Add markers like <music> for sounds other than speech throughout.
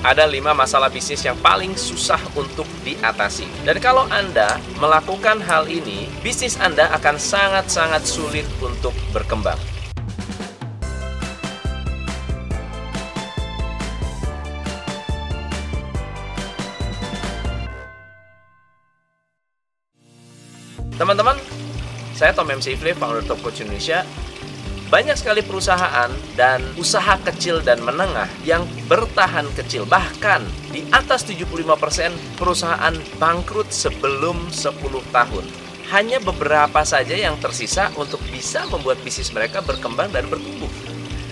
ada lima masalah bisnis yang paling susah untuk diatasi. Dan kalau Anda melakukan hal ini, bisnis Anda akan sangat-sangat sulit untuk berkembang. Teman-teman, saya Tom MC Ifle, founder Top Coach Indonesia. Banyak sekali perusahaan dan usaha kecil dan menengah yang bertahan kecil. Bahkan di atas 75% perusahaan bangkrut sebelum 10 tahun. Hanya beberapa saja yang tersisa untuk bisa membuat bisnis mereka berkembang dan bertumbuh.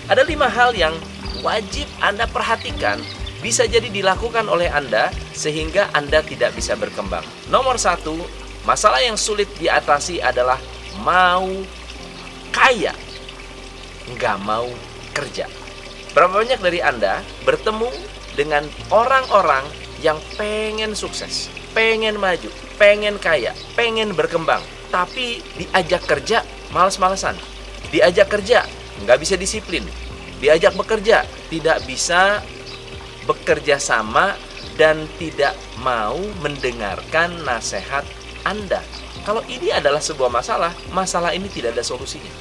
Ada lima hal yang wajib Anda perhatikan bisa jadi dilakukan oleh Anda sehingga Anda tidak bisa berkembang. Nomor satu, masalah yang sulit diatasi adalah mau kaya, nggak mau kerja. Berapa banyak dari Anda bertemu dengan orang-orang yang pengen sukses, pengen maju, pengen kaya, pengen berkembang, tapi diajak kerja males-malesan, diajak kerja nggak bisa disiplin, diajak bekerja tidak bisa bekerja sama dan tidak mau mendengarkan nasihat Anda. Kalau ini adalah sebuah masalah, masalah ini tidak ada solusinya.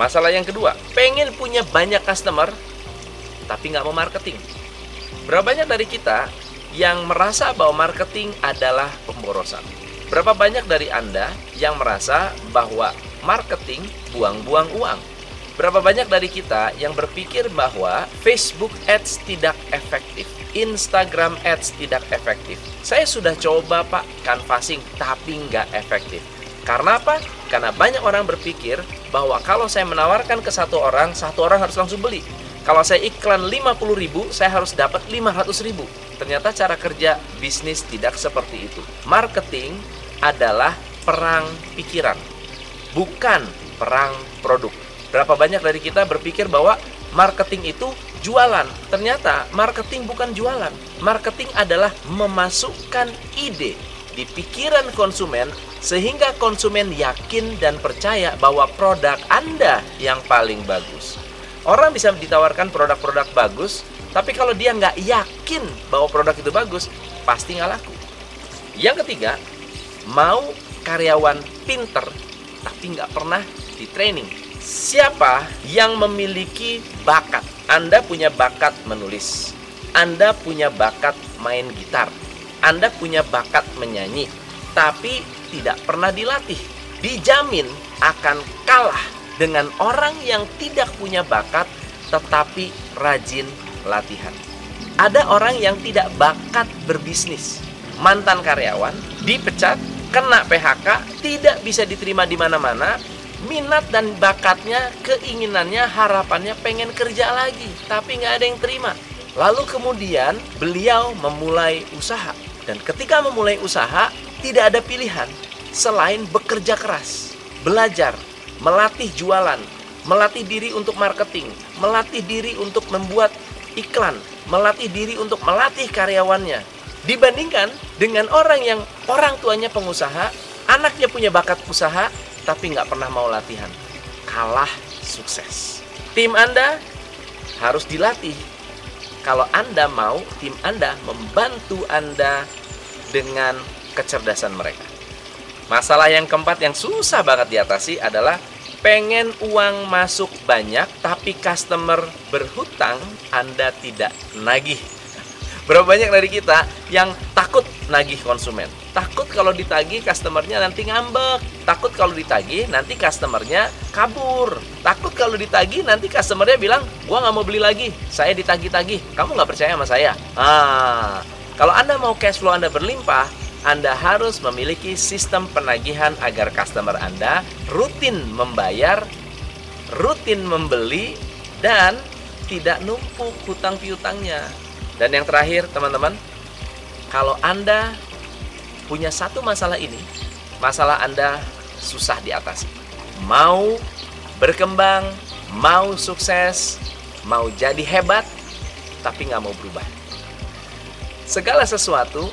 Masalah yang kedua, pengen punya banyak customer, tapi nggak mau marketing. Berapa banyak dari kita yang merasa bahwa marketing adalah pemborosan? Berapa banyak dari Anda yang merasa bahwa marketing buang-buang uang? Berapa banyak dari kita yang berpikir bahwa Facebook Ads tidak efektif, Instagram Ads tidak efektif? Saya sudah coba pak canvassing tapi nggak efektif. Karena apa? Karena banyak orang berpikir bahwa kalau saya menawarkan ke satu orang, satu orang harus langsung beli. Kalau saya iklan 50 ribu, saya harus dapat 500 ribu. Ternyata cara kerja bisnis tidak seperti itu. Marketing adalah perang pikiran, bukan perang produk. Berapa banyak dari kita berpikir bahwa marketing itu jualan. Ternyata marketing bukan jualan. Marketing adalah memasukkan ide di pikiran konsumen sehingga konsumen yakin dan percaya bahwa produk Anda yang paling bagus. Orang bisa ditawarkan produk-produk bagus, tapi kalau dia nggak yakin bahwa produk itu bagus, pasti nggak laku. Yang ketiga, mau karyawan pinter, tapi nggak pernah di training. Siapa yang memiliki bakat? Anda punya bakat menulis. Anda punya bakat main gitar. Anda punya bakat menyanyi, tapi tidak pernah dilatih. Dijamin akan kalah dengan orang yang tidak punya bakat tetapi rajin latihan. Ada orang yang tidak bakat berbisnis. Mantan karyawan dipecat, kena PHK, tidak bisa diterima di mana-mana, minat dan bakatnya, keinginannya, harapannya pengen kerja lagi, tapi nggak ada yang terima. Lalu kemudian beliau memulai usaha. Dan ketika memulai usaha, tidak ada pilihan selain bekerja keras, belajar, melatih jualan, melatih diri untuk marketing, melatih diri untuk membuat iklan, melatih diri untuk melatih karyawannya. Dibandingkan dengan orang yang orang tuanya pengusaha, anaknya punya bakat usaha, tapi nggak pernah mau latihan. Kalah sukses. Tim Anda harus dilatih. Kalau Anda mau, tim Anda membantu Anda dengan kecerdasan mereka. Masalah yang keempat yang susah banget diatasi adalah pengen uang masuk banyak tapi customer berhutang Anda tidak nagih. <laughs> Berapa banyak dari kita yang takut nagih konsumen? Takut kalau ditagih customernya nanti ngambek. Takut kalau ditagih nanti customernya kabur. Takut kalau ditagih nanti customernya bilang, gua nggak mau beli lagi. Saya ditagih-tagih. Kamu nggak percaya sama saya? Ah, kalau Anda mau cash flow Anda berlimpah, anda harus memiliki sistem penagihan agar customer Anda rutin membayar, rutin membeli, dan tidak numpuk hutang piutangnya. Dan yang terakhir, teman-teman, kalau Anda punya satu masalah ini, masalah Anda susah diatasi. Mau berkembang, mau sukses, mau jadi hebat, tapi nggak mau berubah. Segala sesuatu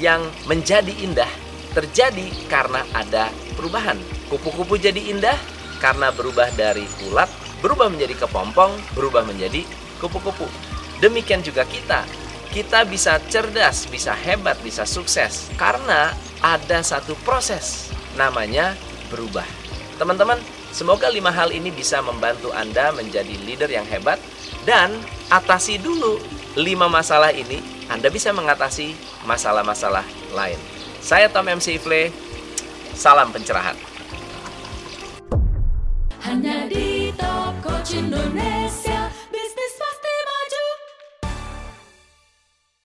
yang menjadi indah terjadi karena ada perubahan. Kupu-kupu jadi indah karena berubah dari ulat, berubah menjadi kepompong, berubah menjadi kupu-kupu. Demikian juga kita. Kita bisa cerdas, bisa hebat, bisa sukses karena ada satu proses namanya berubah. Teman-teman, semoga lima hal ini bisa membantu Anda menjadi leader yang hebat dan atasi dulu lima masalah ini, Anda bisa mengatasi masalah-masalah lain. Saya Tom MC Ifle, salam pencerahan. Hanya di Top Coach Indonesia.